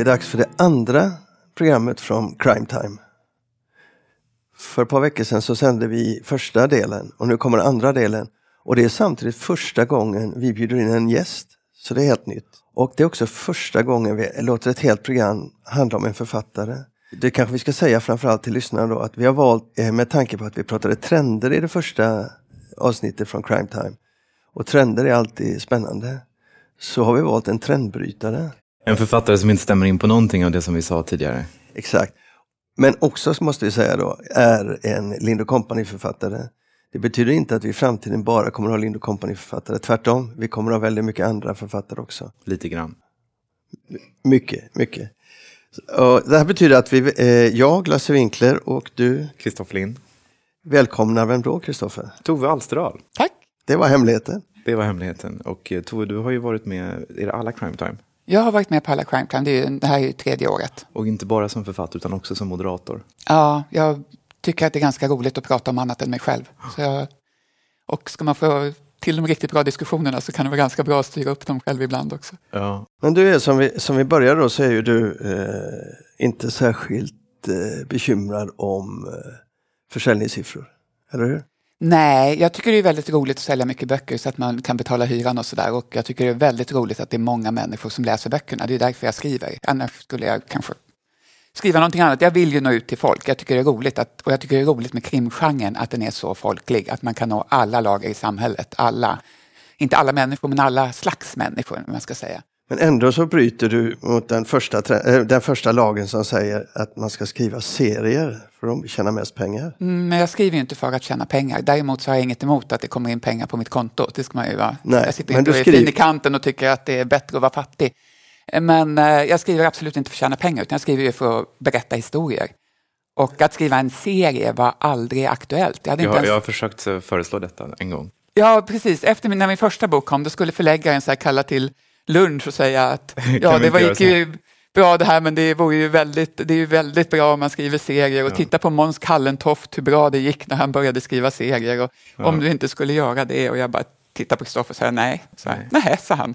Det är dags för det andra programmet från Crime Time. För ett par veckor sedan så sände vi första delen och nu kommer andra delen. Och det är samtidigt första gången vi bjuder in en gäst. Så det är helt nytt. Och det är också första gången vi låter ett helt program handla om en författare. Det kanske vi ska säga framförallt till lyssnarna då att vi har valt, eh, med tanke på att vi pratade trender i det första avsnittet från Crime Time. Och trender är alltid spännande. Så har vi valt en trendbrytare. En författare som inte stämmer in på någonting av det som vi sa tidigare. Exakt. Men också måste vi säga då, är en Lind Company-författare. Det betyder inte att vi i framtiden bara kommer att ha Lind Company-författare. Tvärtom, vi kommer att ha väldigt mycket andra författare också. Lite grann. Mycket, mycket. Och det här betyder att vi, eh, jag, Lasse Winkler och du, Kristoffer Lind. välkomnar vem då, Kristoffer? Tove Alsterdal. Tack. Det var hemligheten. Det var hemligheten. Och eh, Tove, du har ju varit med i alla Crime Time. Jag har varit med på alla Crime det, är ju, det här är ju tredje året. Och inte bara som författare utan också som moderator. Ja, jag tycker att det är ganska roligt att prata om annat än mig själv. Så jag, och ska man få till de riktigt bra diskussionerna så kan det vara ganska bra att styra upp dem själv ibland också. Ja. Men du är som vi, som vi började då så är ju du eh, inte särskilt eh, bekymrad om eh, försäljningssiffror. Eller hur? Nej, jag tycker det är väldigt roligt att sälja mycket böcker så att man kan betala hyran och sådär. Och jag tycker det är väldigt roligt att det är många människor som läser böckerna. Det är därför jag skriver. Annars skulle jag kanske skriva någonting annat. Jag vill ju nå ut till folk. Jag tycker det är roligt, att, och jag tycker det är roligt med krimgenren, att den är så folklig. Att man kan nå alla lager i samhället. Alla, inte alla människor, men alla slags människor, om man ska säga. Men ändå så bryter du mot den första, eh, den första lagen som säger att man ska skriva serier för de tjänar mest pengar. Mm, Men jag skriver ju inte för att tjäna pengar. Däremot så har jag inget emot att det kommer in pengar på mitt konto. Det ska man ju vara. Nej, jag sitter men inte du och är skriver- fin i kanten och tycker att det är bättre att vara fattig. Men eh, jag skriver absolut inte för att tjäna pengar, utan jag skriver ju för att berätta historier. Och att skriva en serie var aldrig aktuellt. Jag hade Jag, ens... jag har försökt eh, föreslå detta en gång. Ja, precis. Efter min, när min första bok kom, då skulle förläggaren så här kalla till lunch och säga att ja, det var, gick ju bra det här, men det, vore ju väldigt, det är ju väldigt bra om man skriver serier. Och titta på Måns Kallentoft, hur bra det gick när han började skriva serier. Och Om du inte skulle göra det. Och jag bara tittade på Kristoffer och sa nej. Så här, nej, sa han.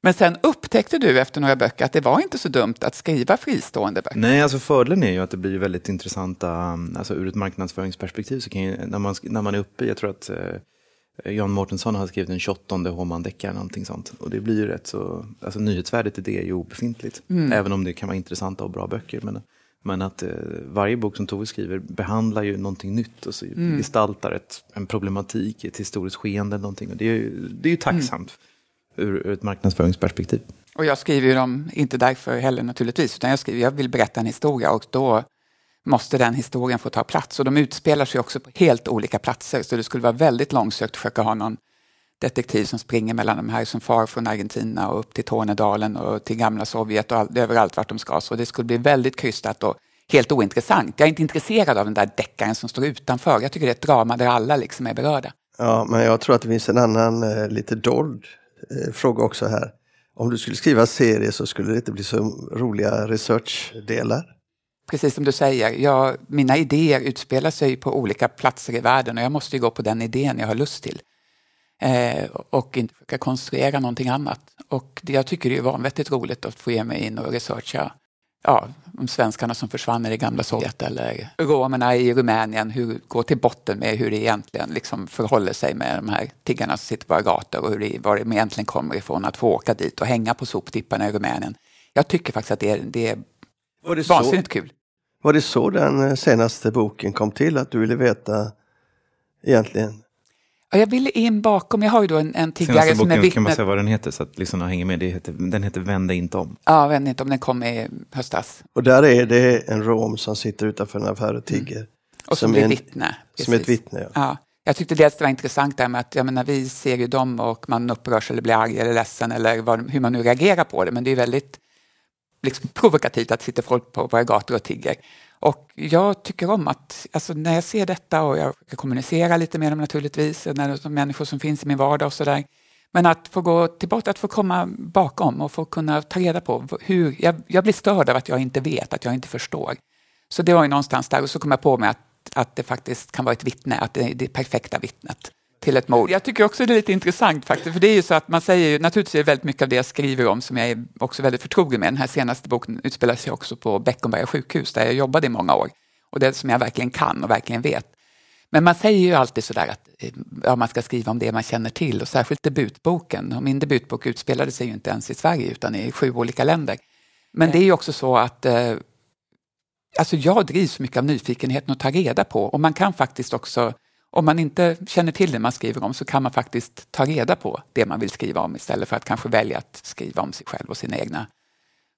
Men sen upptäckte du efter några böcker att det var inte så dumt att skriva fristående böcker. Nej, alltså fördelen är ju att det blir väldigt intressanta, alltså ur ett marknadsföringsperspektiv så kan ju, när man, när man är uppe, i- jag tror att eh, Jan Mårtensson har skrivit en 28 Håman-deckare, någonting sånt. Och det blir ju rätt så, alltså nyhetsvärdet i det är ju obefintligt. Även om det kan vara intressanta och bra böcker. Men, men att eh, varje bok som Tove skriver behandlar ju någonting nytt och så gestaltar ett, en problematik, ett historiskt skeende eller någonting. Och det är ju, det är ju tacksamt ur, ur ett marknadsföringsperspektiv. Och jag skriver ju dem inte därför heller naturligtvis, utan jag skriver, jag vill berätta en historia och då måste den historien få ta plats. Och de utspelar sig också på helt olika platser, så det skulle vara väldigt långsökt att försöka ha någon detektiv som springer mellan de här som far från Argentina och upp till Tornedalen och till gamla Sovjet och all, överallt vart de ska. Så det skulle bli väldigt krystat och helt ointressant. Jag är inte intresserad av den där deckaren som står utanför. Jag tycker det är ett drama där alla liksom är berörda. Ja, men jag tror att det finns en annan eh, lite dold eh, fråga också här. Om du skulle skriva serie så skulle det inte bli så roliga researchdelar. Precis som du säger, jag, mina idéer utspelar sig på olika platser i världen och jag måste ju gå på den idén jag har lust till. Eh, och inte försöka konstruera någonting annat. Och det, jag tycker det är vanvettigt roligt att få ge mig in och researcha ja, om svenskarna som försvann i det gamla Sovjet eller romerna i Rumänien, hur, gå till botten med hur det egentligen liksom förhåller sig med de här tiggarna som sitter på våra gator och hur det, var de egentligen kommer ifrån att få åka dit och hänga på soptipparna i Rumänien. Jag tycker faktiskt att det är, det är Var det, så, vansinnigt kul. Var det så den eh, senaste boken kom till? Att du ville veta egentligen? Ja, jag ville in bakom, jag har ju då en, en tiggare Senaste som är boken kan man vittne. säga vad den heter så att lyssnarna hänger med. Det heter, den heter Vänd dig inte om. Ja, vet inte om den kom i höstas. Och där är det en rom som sitter utanför en affär och tigger. Mm. Och som, är blir en- vittne. Som ett precis. vittne, ja. Ja, jag tyckte dels det var intressant där med att jag menar, vi ser ju dem och man upprörs eller blir arg eller ledsen eller vad, hur man nu reagerar på det. Men det är väldigt liksom, provokativt att sitta folk på våra gator och tigger. Och jag tycker om att, alltså när jag ser detta och jag kommunicerar lite med dem naturligtvis, när de människor som finns i min vardag och sådär. Men att få gå tillbaka, att få komma bakom och få kunna ta reda på hur, jag, jag blir störd av att jag inte vet, att jag inte förstår. Så det var ju någonstans där och så kom jag på mig att, att det faktiskt kan vara ett vittne, att det är det perfekta vittnet till ett mord. Jag tycker också det är lite intressant faktiskt, för det är ju så att man säger ju, naturligtvis är det väldigt mycket av det jag skriver om som jag är också väldigt förtrogen med. Den här senaste boken utspelar sig också på Beckomberga sjukhus där jag jobbade i många år och det som jag verkligen kan och verkligen vet. Men man säger ju alltid sådär att eh, ja, man ska skriva om det man känner till och särskilt debutboken. Och min debutbok utspelade sig ju inte ens i Sverige utan i sju olika länder. Men det är ju också så att eh, alltså jag drivs mycket av nyfikenheten att ta reda på och man kan faktiskt också, om man inte känner till det man skriver om så kan man faktiskt ta reda på det man vill skriva om istället för att kanske välja att skriva om sig själv och sina egna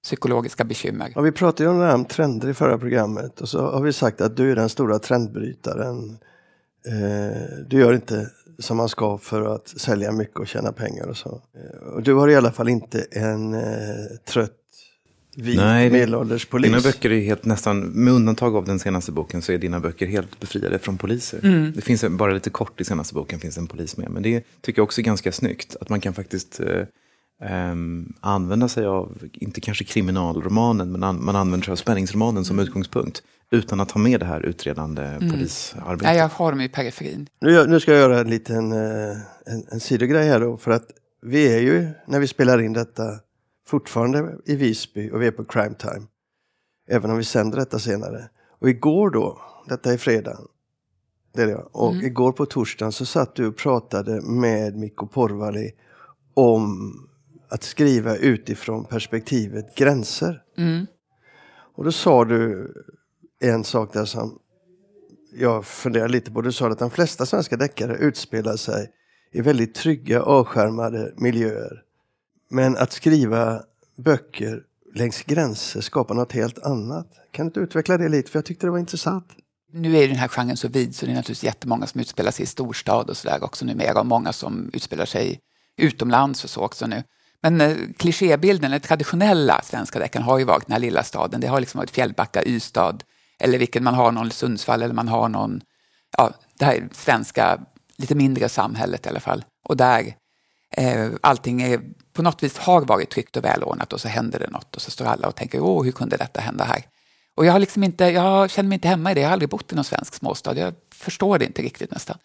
psykologiska bekymmer. Ja, vi pratade ju om det här med trender i förra programmet och så har vi sagt att du är den stora trendbrytaren. Eh, du gör inte som man ska för att sälja mycket och tjäna pengar och så. Eh, och du har i alla fall inte en eh, trött vit Nej, medelålders polis. Dina böcker är helt nästan, med undantag av den senaste boken, så är dina böcker helt befriade från poliser. Mm. Det finns bara lite kort i senaste boken finns en polis med. Men det tycker jag också är ganska snyggt. Att man kan faktiskt eh, ehm, använda sig av, inte kanske kriminalromanen, men an, man använder sig av spänningsromanen som utgångspunkt. Utan att ha med det här utredande polisarbetet. Ja, jag har dem i periferin. Nu, nu ska jag göra en liten eh, en, en sidogrej här då. För att vi är ju, när vi spelar in detta, fortfarande i Visby och vi är på crime time. Även om vi sänder detta senare. Och igår då, detta är fredag, det är det, och igår på torsdagen så satt du och pratade med Mikko Porvali om att skriva utifrån perspektivet gränser. Mm. Och då sa du en sak där som jag funderar lite på. Du sa att de flesta svenska deckare utspelar sig i väldigt trygga, avskärmade miljöer. Men att skriva böcker längs gränser skapar något helt annat. Kan du inte utveckla det lite? För jag tyckte det var intressant. Nu är den här genren så vid så det är naturligtvis jättemånga som utspelar sig i storstad och sådär också numera och många som utspelar sig utomlands och så också nu. Men eh, klichébilden, den traditionella svenska deckaren har ju varit den här lilla staden. Det har liksom varit Fjällbacka, Ystad eller vilken man har någon Sundsvall eller man har någon, ja, det här svenska, lite mindre samhället i alla fall. Och där eh, allting är, på något vis har varit tryggt och välordnat och så händer det något och så står alla och tänker, åh, hur kunde detta hända här? Och jag har liksom inte, jag känner mig inte hemma i det, jag har aldrig bott i någon svensk småstad, jag förstår det inte riktigt nästan.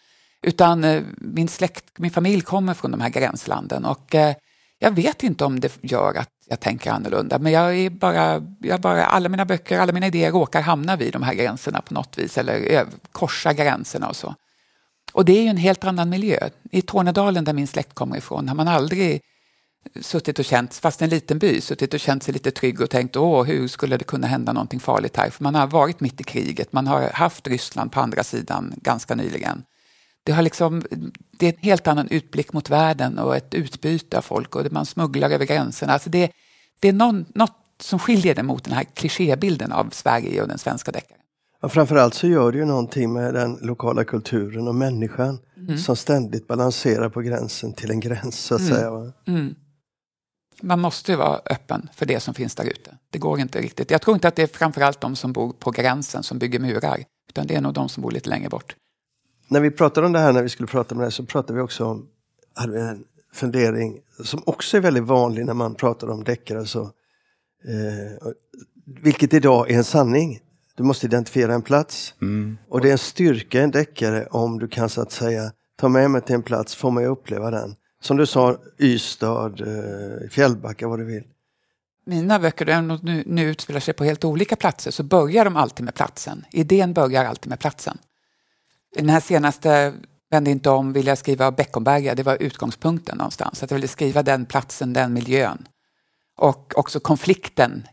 Utan eh, min släkt, min familj kommer från de här gränslanden och eh, jag vet inte om det gör att jag tänker annorlunda, men jag är bara, jag bara, alla mina böcker, alla mina idéer råkar hamna vid de här gränserna på något vis, eller eh, korsa gränserna och så. Och det är ju en helt annan miljö. I Tornedalen där min släkt kommer ifrån har man aldrig suttit och känt, fast en liten by, suttit och känt sig lite trygg och tänkt åh, hur skulle det kunna hända någonting farligt här? För man har varit mitt i kriget, man har haft Ryssland på andra sidan ganska nyligen. Det, har liksom, det är en helt annan utblick mot världen och ett utbyte av folk och man smugglar över gränserna. Alltså det, det är någon, något som skiljer det mot den här klichébilden av Sverige och den svenska deckaren. Ja, framförallt så gör det ju någonting med den lokala kulturen och människan som ständigt balanserar på gränsen till en gräns så att säga. Va? Man måste ju vara öppen för det som finns där ute. Det går inte riktigt. Jag tror inte att det är framförallt de som bor på gränsen som bygger murar, utan det är nog de som bor lite längre bort. När vi pratade om det här, när vi skulle prata om det här, så pratade vi också om hade vi en fundering som också är väldigt vanlig när man pratar om deckare. Så, eh, vilket idag är en sanning. Du måste identifiera en plats. Och det är en styrka en deckare om du kan så att säga ta med mig till en plats, få mig uppleva den. Som du sa, Ystad, eh, Fjällbacka, vad du vill. Mina böcker, även om de nu, nu utspelar sig på helt olika platser, så börjar de alltid med platsen. Idén börjar alltid med platsen. Den här senaste Vänd inte om, vill jag skriva Beckomberga, det var utgångspunkten någonstans. Att jag ville skriva den platsen, den miljön. Och också konflikten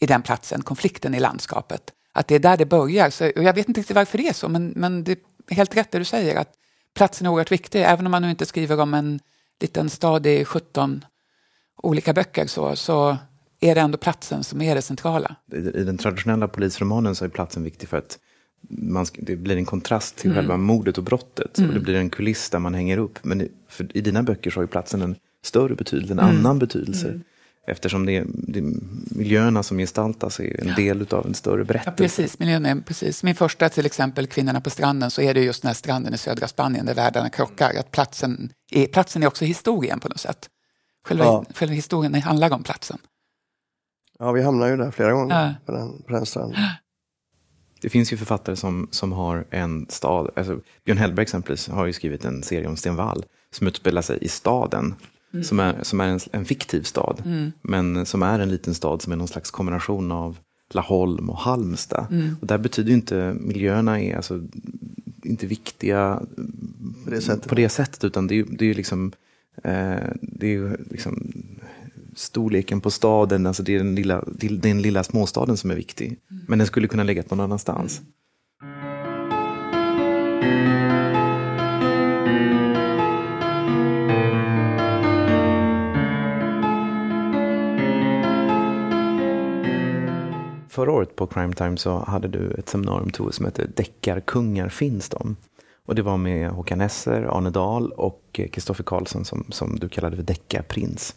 i den platsen, konflikten i landskapet. Att det är där det börjar. Så, och jag vet inte riktigt varför det är så, men, men det är helt rätt det du säger, att platsen är oerhört viktig. Även om man nu inte skriver om en liten stad i 17 olika böcker så, så är det ändå platsen som är det centrala. I den traditionella polisromanen så är platsen viktig för att man, det blir en kontrast till själva mordet och brottet. Och det blir en kuliss där man hänger upp. Men i, i dina böcker så har ju platsen en större betydelse, en annan betydelse. Eftersom det är, det är miljöerna som gestaltas är en del av en större Ja, berättelse. precis, miljön är, precis. Min första till exempel, Kvinnorna på stranden, så är det just den här stranden i södra Spanien där världarna krockar. Att platsen, är, platsen är också historien på något sätt. Själva, Ja. själva historien handlar om platsen. Ja, vi hamnar ju där flera gånger Ja. på, den, på den stranden. Det finns ju författare som, som har en stad, alltså Björn Hellberg exempelvis har ju skrivit en serie om Sten Wall som utspelar sig i staden. Mm. Som är, som är en, en fiktiv stad, mm. men som är en liten stad som är någon slags kombination av Laholm och Halmstad. Mm. Och där betyder ju inte miljöerna är alltså inte viktiga på det sättet, på det sättet utan det är, det är liksom, eh, det är liksom storleken på staden, alltså det är den lilla, den lilla småstaden som är viktig. Mm. Men den skulle kunna lägga någon annanstans. Förra året på Crime Time så hade du ett seminarium Tove som hette Deckarkungar finns de? Och det var med Håkan Esser, Arne Dahl och Kristoffer Karlsson som, som du kallade för deckarprins.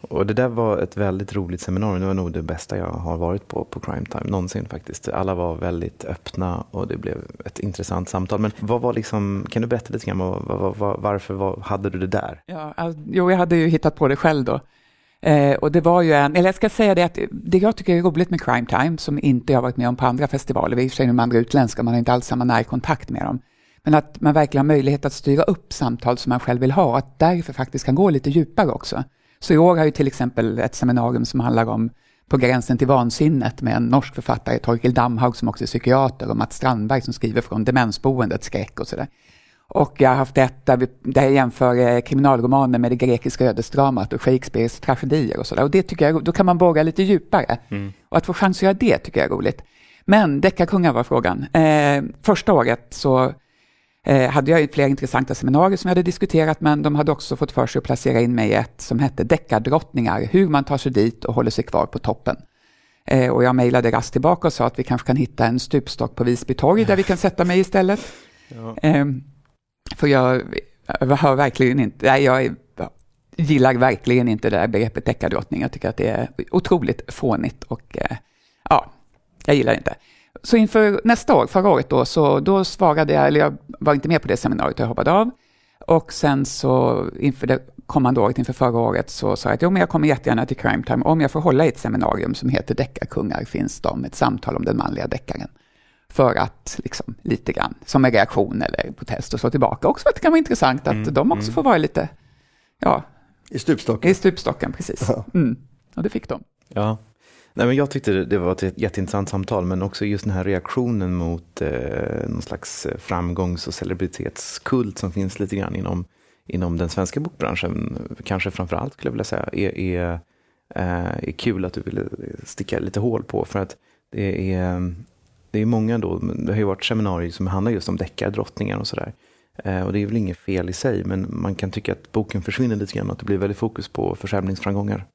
Och det där var ett väldigt roligt seminarium. Det var nog det bästa jag har varit på på Crime Time någonsin faktiskt. Alla var väldigt öppna och det blev ett intressant samtal. Men vad var liksom, kan du berätta lite grann var, var, varför var, hade du det där? Ja, jo, jag hade ju hittat på det själv då. Eh, och det var ju en, eller jag ska säga det att det jag tycker är roligt med Crime Time, som inte jag varit med om på andra festivaler, i och för sig de andra utländska, man har inte alls samma närkontakt med dem, men att man verkligen har möjlighet att styra upp samtal som man själv vill ha, och att därför faktiskt kan gå lite djupare också. Så i år har ju till exempel ett seminarium som handlar om På gränsen till vansinnet med en norsk författare, Torkel Damhaug, som också är psykiater, och Mats Strandberg som skriver från demensboendet, skräck och sådär. Och jag har haft ett där, vi, där jag jämför eh, kriminalromaner med det grekiska ödesdramat och Shakespeares tragedier och sådär. Och det tycker jag, då kan man borra lite djupare. Mm. Och att få chans att göra det tycker jag är roligt. Men deckarkungar var frågan. Eh, första året så eh, hade jag flera intressanta seminarier som jag hade diskuterat, men de hade också fått för sig att placera in mig i ett som hette Deckardrottningar, hur man tar sig dit och håller sig kvar på toppen. Eh, och jag mejlade raskt tillbaka och sa att vi kanske kan hitta en stupstock på Visby torg där vi kan sätta mig istället. Ja. För jag, jag verkligen inte, nej, jag gillar verkligen inte det där begreppet deckardrottning. Jag tycker att det är otroligt fånigt och eh, ja, jag gillar det inte. Så inför nästa år, förra året då, så då svarade jag, eller jag var inte med på det seminariet, jag hoppade av. Och sen så inför det kommande året, inför förra året, så sa jag att jo, men jag kommer jättegärna till Crime Time om jag får hålla i ett seminarium som heter Deckarkungar finns de, ett samtal om den manliga deckaren. För att liksom lite grann, som en reaktion eller protest och slå tillbaka. Också för att det kan vara intressant att mm, de också mm. får vara lite, ja. I stupstocken. I stupstocken, precis. Ja. Mm. Och det fick de. Ja, Nej, men jag tyckte det var ett jätteintressant samtal, men också just den här reaktionen mot eh, någon slags framgångs och celebritetskult som finns lite grann inom, inom den svenska bokbranschen, kanske framför allt skulle jag vilja säga, är, är, eh, är kul att du ville sticka lite hål på. För att det är, det är många då, det har ju varit seminarier som handlar just om deckardrottningar och sådär. Eh, och det är väl inget fel i sig, men man kan tycka att boken försvinner lite grann, att det blir väldigt fokus på försäljningsframgångar.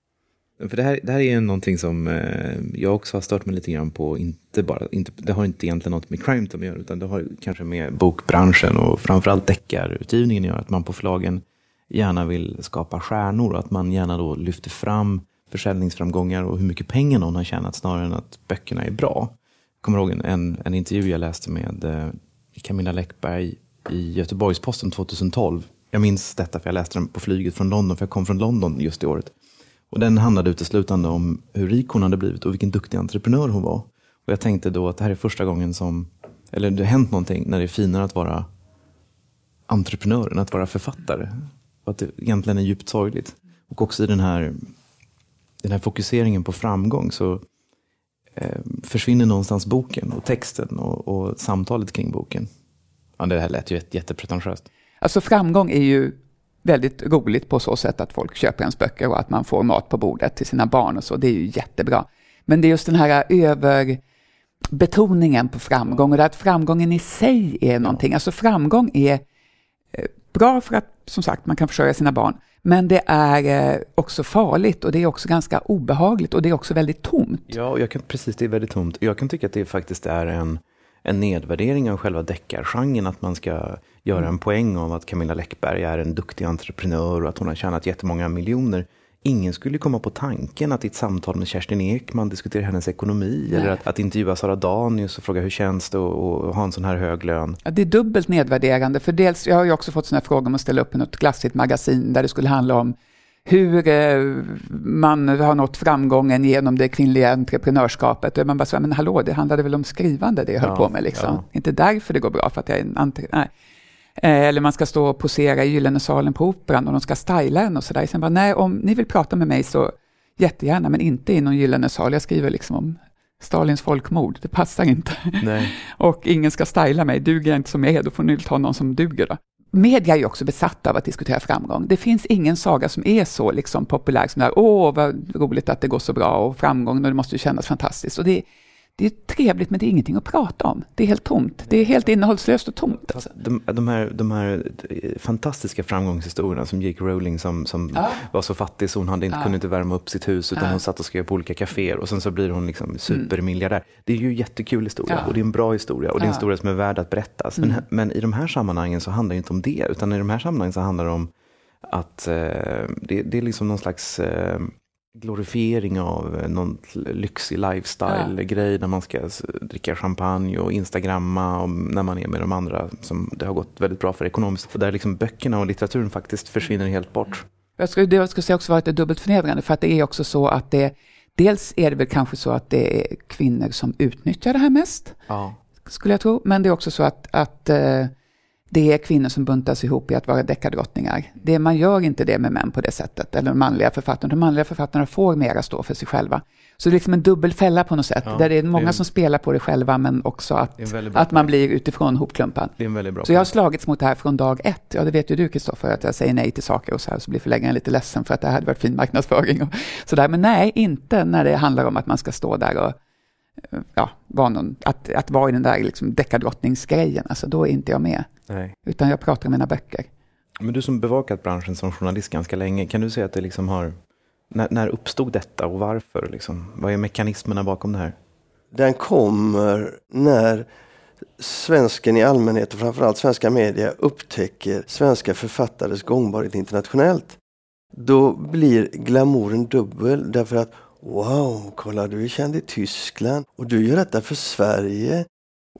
För det här, det här är någonting som eh, jag också har stört mig lite grann på. Inte bara, inte, det har inte egentligen något med crime att göra, utan det har kanske med bokbranschen och framförallt deckarutgivningen att göra. Att man på förlagen gärna vill skapa stjärnor och att man gärna då lyfter fram försäljningsframgångar och hur mycket pengar någon har tjänat snarare än att böckerna är bra. Jag kommer ihåg en, en intervju jag läste med eh, Camilla Läckberg i Göteborgs-Posten 2012. Jag minns detta för jag läste den på flyget från London, för jag kom från London just det året. Och den handlade uteslutande om hur rik hon hade blivit och vilken duktig entreprenör hon var. Och jag tänkte då att det här är första gången som, eller det har hänt någonting när det är finare att vara entreprenör än att vara författare. Och att det egentligen är djupt sorgligt. Och också i den här, den här fokuseringen på framgång så försvinner någonstans boken och texten och, och, samtalet kring boken. Ja, det här lät ju jättepretentiöst. Alltså framgång är ju väldigt roligt på så sätt att folk köper ens böcker och att man får mat på bordet till sina barn och så. Det är ju jättebra. Men det är just den här överbetoningen på framgång och att framgången i sig är någonting. Alltså framgång är eh, bra för att, som sagt, man kan försörja sina barn. Men det är eh, också farligt och det är också ganska obehagligt och det är också väldigt tomt. Ja, jag kan, precis, det är väldigt tomt. Jag kan tycka att det faktiskt är en, en nedvärdering av själva deckargenren, att man ska göra en poäng av att Camilla Läckberg är en duktig entreprenör och att hon har tjänat jättemånga miljoner. Ingen skulle komma på tanken att i ett samtal med Kerstin Ekman diskutera hennes ekonomi Nej. eller att, att intervjua Sara Danius och fråga hur känns det att ha en sån här hög lön. Ja, det är dubbelt nedvärderande, för dels, jag har ju också fått såna här frågor om att ställa upp i något glassigt magasin där det skulle handla om hur eh, man har nått framgången genom det kvinnliga entreprenörskapet. Och man bara så men hallå, det handlade väl om skrivande det jag höll Ja, på med liksom. ja. Inte därför det går bra, för att jag är en entre- nej. Eh, Eller man ska stå och posera i Gyllene salen på Operan och de ska styla en och sådär. Sen bara, nej, om ni vill prata med mig så jättegärna, men inte i någon gyllene sal. Jag skriver liksom om Stalins folkmord, det passar inte. Och ingen ska styla mig, duger jag inte som jag är, då får ni ta någon som duger då. Media är ju också besatta av att diskutera framgång. Det finns ingen saga som är så liksom populär som där, åh vad roligt att det går så bra och framgång och det måste ju kännas fantastiskt. Och det, det är trevligt men det är ingenting att prata om. Det är helt tomt. Det är helt innehållslöst och tomt. Alltså. De, de, här, de här fantastiska framgångshistorierna som J.K. Rowling som, som Ja. var så fattig så hon hade inte, Ja. kunde inte värma upp sitt hus utan Ja. hon satt och skrev på olika kaféer och sen så blir hon liksom supermiljardär. Det är ju jättekul historia och det är en bra historia och det är en historia som är värd att berättas. Mm. Men, men i de här sammanhangen så handlar det inte om det utan i de här sammanhangen så handlar det om att eh, det, det är liksom någon slags eh, glorifiering av eh, någon lyxig lifestyle-grej där man ska dricka champagne och instagramma om, när man är med de andra som det har gått väldigt bra för ekonomiskt. För där liksom böckerna och litteraturen faktiskt försvinner helt bort. Jag skulle, det jag skulle säga också vara att det är dubbelt förnedrande, för att det är också så att det, dels är det väl kanske så att det är kvinnor som utnyttjar det här mest, Ja. skulle jag tro, men det är också så att, att eh, det är kvinnor som buntas ihop i att vara deckardrottningar. Det, man gör inte det med män på det sättet, eller manliga författarna. De manliga författarna får mera stå för sig själva. Så det är liksom en dubbel fälla på något sätt, Ja, där det är många det är- som spelar på det själva, men också att, att man blir utifrån hopklumpad. Det är en väldigt bra Så jag har slagits mot det här från dag ett. Ja, det vet ju du Kristoffer, att jag säger nej till saker och så här, så blir förläggaren lite ledsen för att det här hade varit fin marknadsföring och sådär. Men nej, inte när det handlar om att man ska stå där och ja, vara någon, att, att vara i den där liksom deckardrottningsgrejen. Alltså då är inte jag med, Nej. utan jag pratar om mina böcker. Men du som bevakat branschen som journalist ganska länge, kan du säga att det liksom har... När, när uppstod detta och varför? Liksom? Vad är mekanismerna bakom det här? Den kommer när svensken i allmänhet och framförallt svenska media upptäcker svenska författares gångbarhet internationellt. Då blir glamouren dubbel därför att wow, kolla du är känd i Tyskland och du gör detta för Sverige.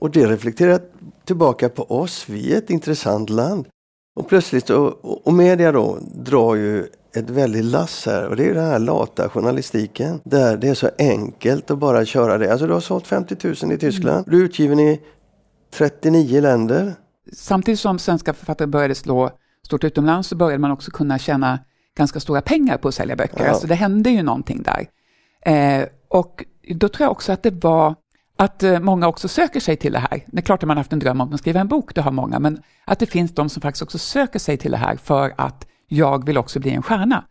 Och det reflekterar tillbaka på oss, vi är ett intressant land. Och plötsligt, och, och- media då drar ju ett väldigt lass här och det är den här lata journalistiken där det är så enkelt att bara köra det. Alltså du har sålt 50 000 i Tyskland, du är utgiven i 39 länder. Samtidigt som svenska författare började slå stort utomlands så började man också kunna tjäna ganska stora pengar på att sälja böcker. Ja. Alltså det hände ju någonting där. Eh, och då tror jag också att det var att eh, många också söker sig till det här. Det är klart att man har haft en dröm om att skriva en bok, det har många, men att det finns de som faktiskt också söker sig till det här för att jag vill också bli en stjärna.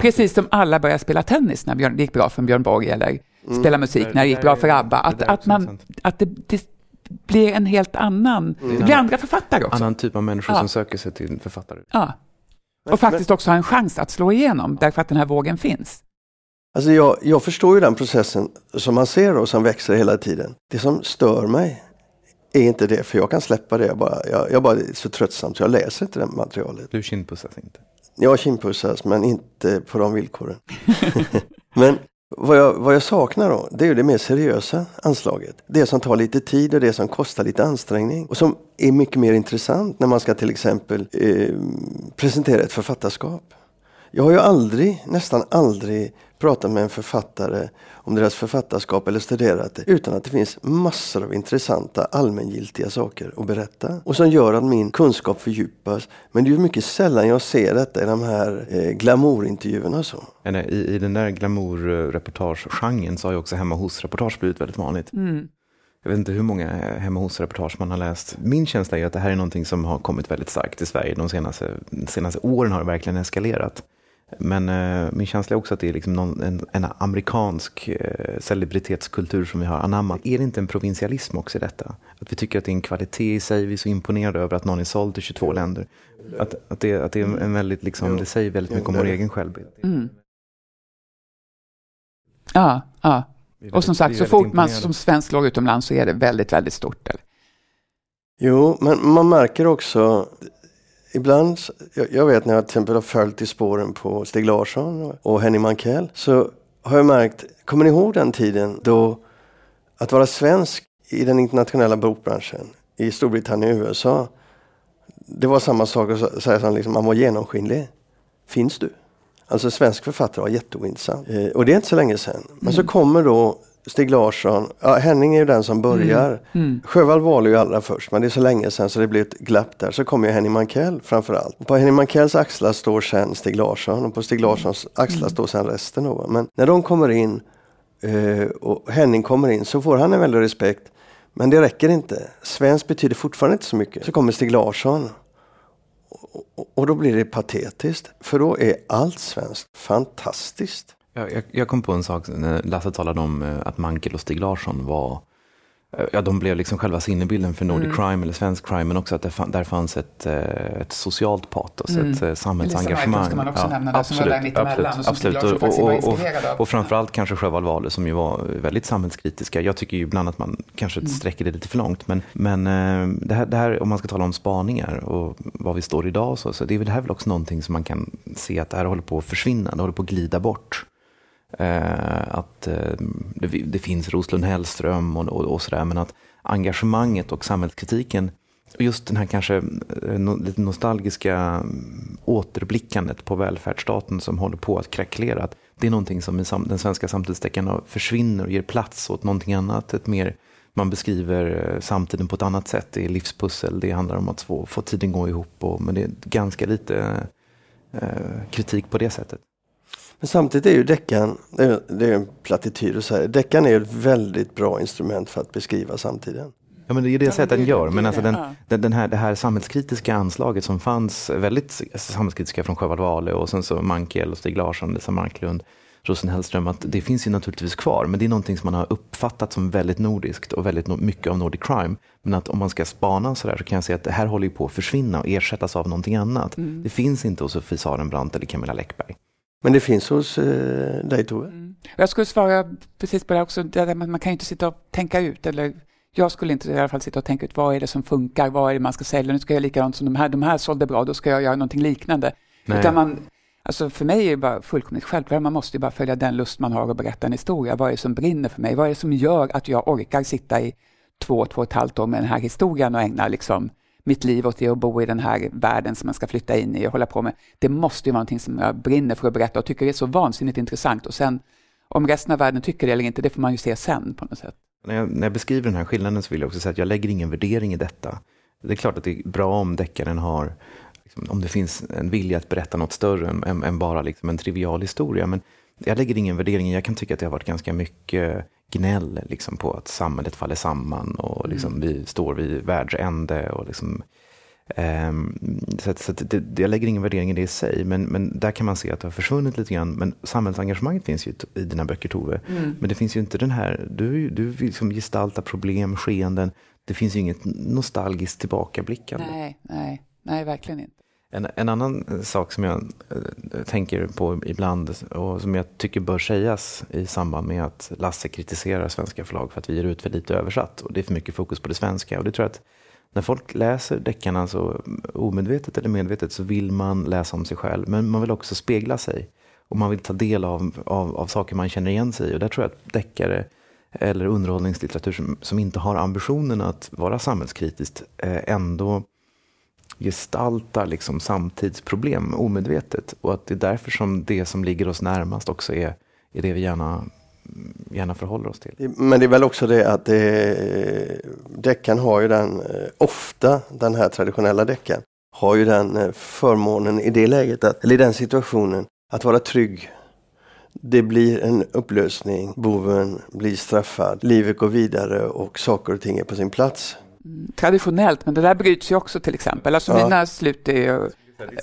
Precis som alla började spela tennis när Björn, det gick bra för Björn Borg eller spela musik när det gick bra för ABBA. Att, att, man, att det, det blir en helt annan, det blir andra författare också. Annan typ av människor Ja. som söker sig till författare. Ja. Och faktiskt också ha en chans att slå igenom därför att den här vågen finns. Alltså jag, jag förstår ju den processen som man ser och som växer hela tiden. Det som stör mig är inte det, för jag kan släppa det. Jag bara, jag, jag bara är så tröttsamt så jag läser inte det materialet. Du kindpussas inte. Jag kindpussas men inte på de villkoren. men vad jag, vad jag saknar då, det är ju det mer seriösa anslaget. Det som tar lite tid och det som kostar lite ansträngning. Och som är mycket mer intressant när man ska till exempel eh, presentera ett författarskap. Jag har ju aldrig, nästan aldrig pratat med en författare om deras författarskap eller studerat det utan att det finns massor av intressanta allmängiltiga saker att berätta och som gör att min kunskap fördjupas. Men det är ju mycket sällan jag ser detta i de här eh, glamourintervjuerna så. I, I den där glamour-reportage-genren så har ju också hemma hos-reportage blivit väldigt vanligt. Mm. Jag vet inte hur många hemma hos-reportage man har läst. Min känsla är att det här är någonting som har kommit väldigt starkt i Sverige. De senaste, de senaste åren har det verkligen eskalerat. Men eh, min känsla är också att det är liksom någon, en, en amerikansk eh, celebritetskultur som vi har anammat. Är det inte en provinsialism också i detta? Att vi tycker att det är en kvalitet i sig, vi är så imponerade över att någon är såld till 22 länder. Att, att, det, att det är en väldigt, liksom, det säger väldigt mycket om vår egen självbild. Mm. Ja, ja. Och som sagt, så fort man som svensk slår utomlands så är det väldigt, väldigt stort. Eller? Jo, men man märker också Ibland, jag, jag vet när jag till exempel har följt i spåren på Stig Larsson och Henning Mankell så har jag märkt, kommer ni ihåg den tiden då att vara svensk i den internationella bokbranschen i Storbritannien och USA det var samma sak att säga som liksom, man var genomskinlig. Finns du? Alltså svensk författare var jätteointressant. Eh, och det är inte så länge sedan. Men så kommer då Stig Larsson, ja, Henning är ju den som börjar. Mm. Sjövall var ju allra först men det är så länge sedan så det blir ett glapp där. Så kommer ju Henning Mankell framförallt. På Henning Mankells axlar står sen Stig Larsson och på Stig Larssons axlar mm. står sen resten. Då. Men när de kommer in eh, och Henning kommer in så får han en väldig respekt. Men det räcker inte. Svensk betyder fortfarande inte så mycket. Så kommer Stig Larsson. Och, och då blir det patetiskt. För då är allt svenskt fantastiskt. Jag, jag, kom på en sak när Lasse talade om eh, att Mankel och Stig Larsson var Eh, ja, de blev liksom själva sinnebilden för Nordic mm. crime eller svensk crime, men också att det fann, där fanns ett, eh, ett socialt patos, mm. ett samhällsengagemang. ska man också ja, nämna, där, absolut, som var där mittemellan och som absolut. Och, och, och, och, och framförallt kanske Sjöwall Wahlöö som ju var väldigt samhällskritiska. Jag tycker ju ibland att man kanske mm. sträcker det lite för långt, men, men det, här, det här, om man ska tala om spaningar och var vi står idag, så, så det är väl det här väl också någonting som man kan se att det här håller på att försvinna, det håller på att glida bort. Eh, att eh, det, det, finns Roslund Hellström och, och, och sådär, men att engagemanget och samhällskritiken och just den här kanske eh, no, lite nostalgiska återblickandet på välfärdsstaten som håller på att krackelera. Att det är någonting som i sam, den svenska samtidsdeckaren försvinner och ger plats åt någonting annat. Ett mer, man beskriver eh, samtiden på ett annat sätt. Det är livspussel, det handlar om att få, få tiden gå ihop. Och, men det är ganska lite eh, kritik på det sättet. Men samtidigt är ju deckan, det är, en plattityr att säga, deckan är ett väldigt bra instrument för att beskriva samtiden. Ja, men det är det sättet den gör. Men alltså den, den, den, här, det här samhällskritiska anslaget som fanns, väldigt samhällskritiska från Sjöwall Wahlöö och sen så Mankel och Stig Larsson, Lisa Marklund, Rosen Hellström, att det finns ju naturligtvis kvar. Men det är någonting som man har uppfattat som väldigt nordiskt och väldigt mycket av Nordic crime. Men att om man ska spana så där så kan jag säga att det här håller på att försvinna och ersättas av någonting annat. Mm. Det finns inte hos Sofie Sarenbrant eller Camilla Läckberg. Men det finns hos eh, dig Tove. Mm. Jag skulle svara precis på det också, det man kan ju inte sitta och tänka ut, eller jag skulle inte i alla fall sitta och tänka ut vad är det som funkar, vad är det man ska sälja, nu ska jag göra likadant som de här, de här sålde bra, då ska jag göra någonting liknande. Nej. Utan man, alltså för mig är det bara fullkomligt självklart, man måste ju bara följa den lust man har att berätta en historia. Vad är det som brinner för mig? Vad är det som gör att jag orkar sitta i två, två och ett halvt år med den här historien och ägna liksom mitt liv åt det och bo i den här världen som man ska flytta in i och hålla på med. Det måste ju vara någonting som jag brinner för att berätta och tycker är så vansinnigt intressant. Och sen om resten av världen tycker det eller inte, det får man ju se sen på något sätt. När jag, när jag beskriver den här skillnaden så vill jag också säga att jag lägger ingen värdering i detta. Det är klart att det är bra om deckaren har, liksom, om det finns en vilja att berätta något större än, än, än bara liksom en trivial historia. Men jag lägger ingen värdering jag kan tycka att det har varit ganska mycket gnäll liksom, på att samhället faller samman och liksom, mm. vi står vid världsände. Och, liksom, um, så, så det, jag lägger ingen värdering i det i sig, men, men där kan man se att det har försvunnit lite grann. Men samhällsengagemanget finns ju i dina böcker Tove. Mm. Men det finns ju inte den här, du, du liksom gestaltar problem, skeenden. Det finns ju inget nostalgiskt tillbakablickande. Nej, nej, nej, verkligen inte. En, en, annan sak som jag eh, tänker på ibland och som jag tycker bör sägas i samband med att Lasse kritiserar svenska förlag för att vi ger ut för lite översatt och det är för mycket fokus på det svenska. Och det tror jag att när folk läser deckarna så omedvetet eller medvetet så vill man läsa om sig själv men man vill också spegla sig och man vill ta del av, av, av saker man känner igen sig i. Och där tror jag att deckare eller underhållningslitteratur som, som inte har ambitionen att vara samhällskritiskt eh, ändå gestaltar liksom samtidsproblem omedvetet. Och att det är därför som det som ligger oss närmast också är, är det vi gärna, gärna förhåller oss till. Men det är väl också det att det, deckaren har ju den, eh, ofta den här traditionella deckaren, har ju den eh, förmånen i det läget, att, eller i den situationen, att vara trygg. Det blir en upplösning, boven blir straffad, livet går vidare och saker och ting är på sin plats traditionellt, men det där bryts ju också till exempel. Alltså ja. mina slut är ju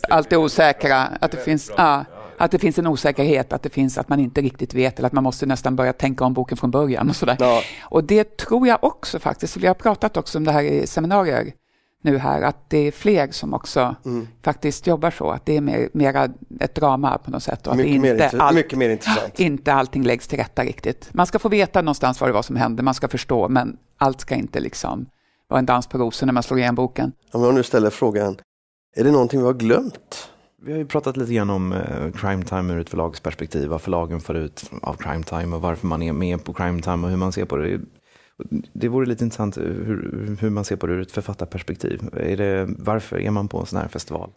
alltid osäkra, att det finns, ja, att det finns en osäkerhet, att det finns att man inte riktigt vet eller att man måste nästan börja tänka om boken från början och sådär. Ja. Och det tror jag också faktiskt, vi har pratat också om det här i seminarier nu här, att det är fler som också mm. faktiskt jobbar så, att det är mer, mera ett drama på något sätt. Och mycket, att inte mer, all, mycket mer intressant. Inte allting läggs till rätta riktigt. Man ska få veta någonstans vad det var som hände, man ska förstå, men allt ska inte liksom var en dans på rosor när man slår igen boken. Om jag nu ställer frågan, är det någonting vi har glömt? Vi har ju pratat lite grann om eh, Crime Time ur ett förlagsperspektiv, vad förlagen får ut av Crime Time och varför man är med på Crime Time och hur man ser på det. Det vore lite intressant hur, hur man ser på det ur ett författarperspektiv. Är det, varför är man på en sån här festival?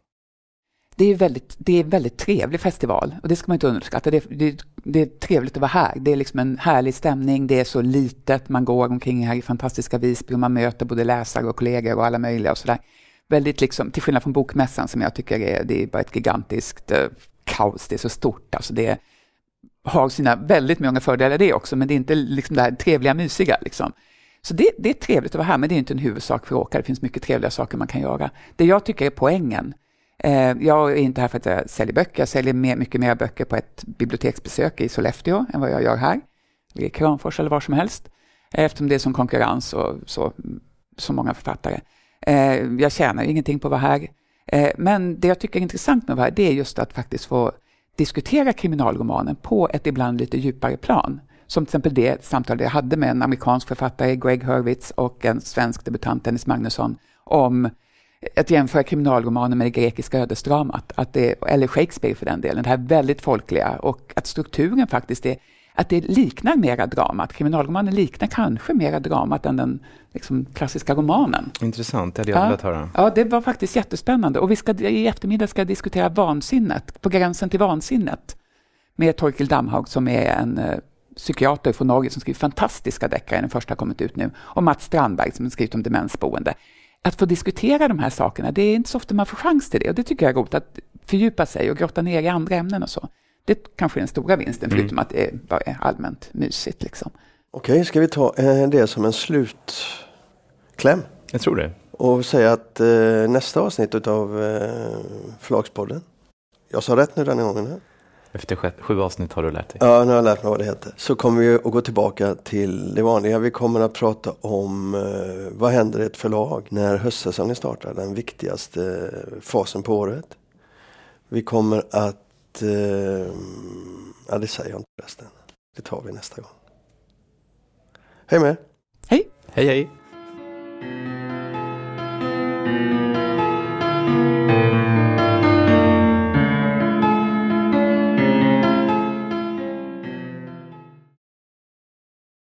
Det är väldigt, det är en väldigt trevlig festival och det ska man inte underskatta. Det, det, det, är trevligt att vara här. Det är liksom en härlig stämning, det är så litet, man går omkring här i fantastiska Visby och man möter både läsare och kollegor och alla möjliga och sådär. Väldigt liksom, till skillnad från Bokmässan som jag tycker är, det är bara ett gigantiskt eh, kaos, det är så stort. Alltså det har sina väldigt många fördelar det också, men det är inte liksom det här trevliga, mysiga. Liksom. Så det, det är trevligt att vara här, men det är inte en huvudsak för åkare. Det finns mycket trevliga saker man kan göra. Det jag tycker är poängen, Eh, jag är inte här för att jag säljer böcker, jag säljer mer, mycket mer böcker på ett biblioteksbesök i Sollefteå än vad jag gör här, eller i Kramfors eller var som helst, eh, eftersom det är som konkurrens och så, så många författare. Eh, jag tjänar ingenting på att vara här, men det jag tycker är intressant med att vara här, det är just att faktiskt få diskutera kriminalromanen på ett ibland lite djupare plan. Som till exempel det samtal jag hade med en amerikansk författare, Greg Hurwitz, och en svensk debutant, Dennis Magnusson, om att jämföra kriminalromanen med det grekiska ödesdramat, att det, eller Shakespeare för den delen, det här väldigt folkliga och att strukturen faktiskt är att det liknar mera dramat. Kriminalromanen liknar kanske mera dramat än den liksom, klassiska romanen. Intressant, det hade jag ja. velat höra. Ja, det var faktiskt jättespännande. Och vi ska, i eftermiddag ska diskutera vansinnet, på gränsen till vansinnet, med Torkel Damhaug som är en uh, psykiater från Norge som skriver fantastiska deckare, den första har kommit ut nu, och Mats Strandberg som skrivit om demensboende. Att få diskutera de här sakerna, det är inte så ofta man får chans till det och det tycker jag är roligt, att fördjupa sig och grotta ner i andra ämnen och så. Det kanske är den stora vinsten, mm. förutom att det bara är allmänt mysigt. Liksom. Okej, ska vi ta det som en slutkläm? Jag tror det. Och säga att eh, nästa avsnitt av eh, Förlagspodden, jag sa rätt nu den gången? Här. Efter sju avsnitt har du lärt dig? Ja, nu har jag lärt mig vad det heter. Så kommer vi att gå tillbaka till det vanliga. Vi kommer att prata om eh, vad händer i ett förlag när höstsäsongen startar, den viktigaste fasen på året. Vi kommer att eh, ja, det säger jag inte förresten. Det tar vi nästa gång. Hej med Hej! Hej hej!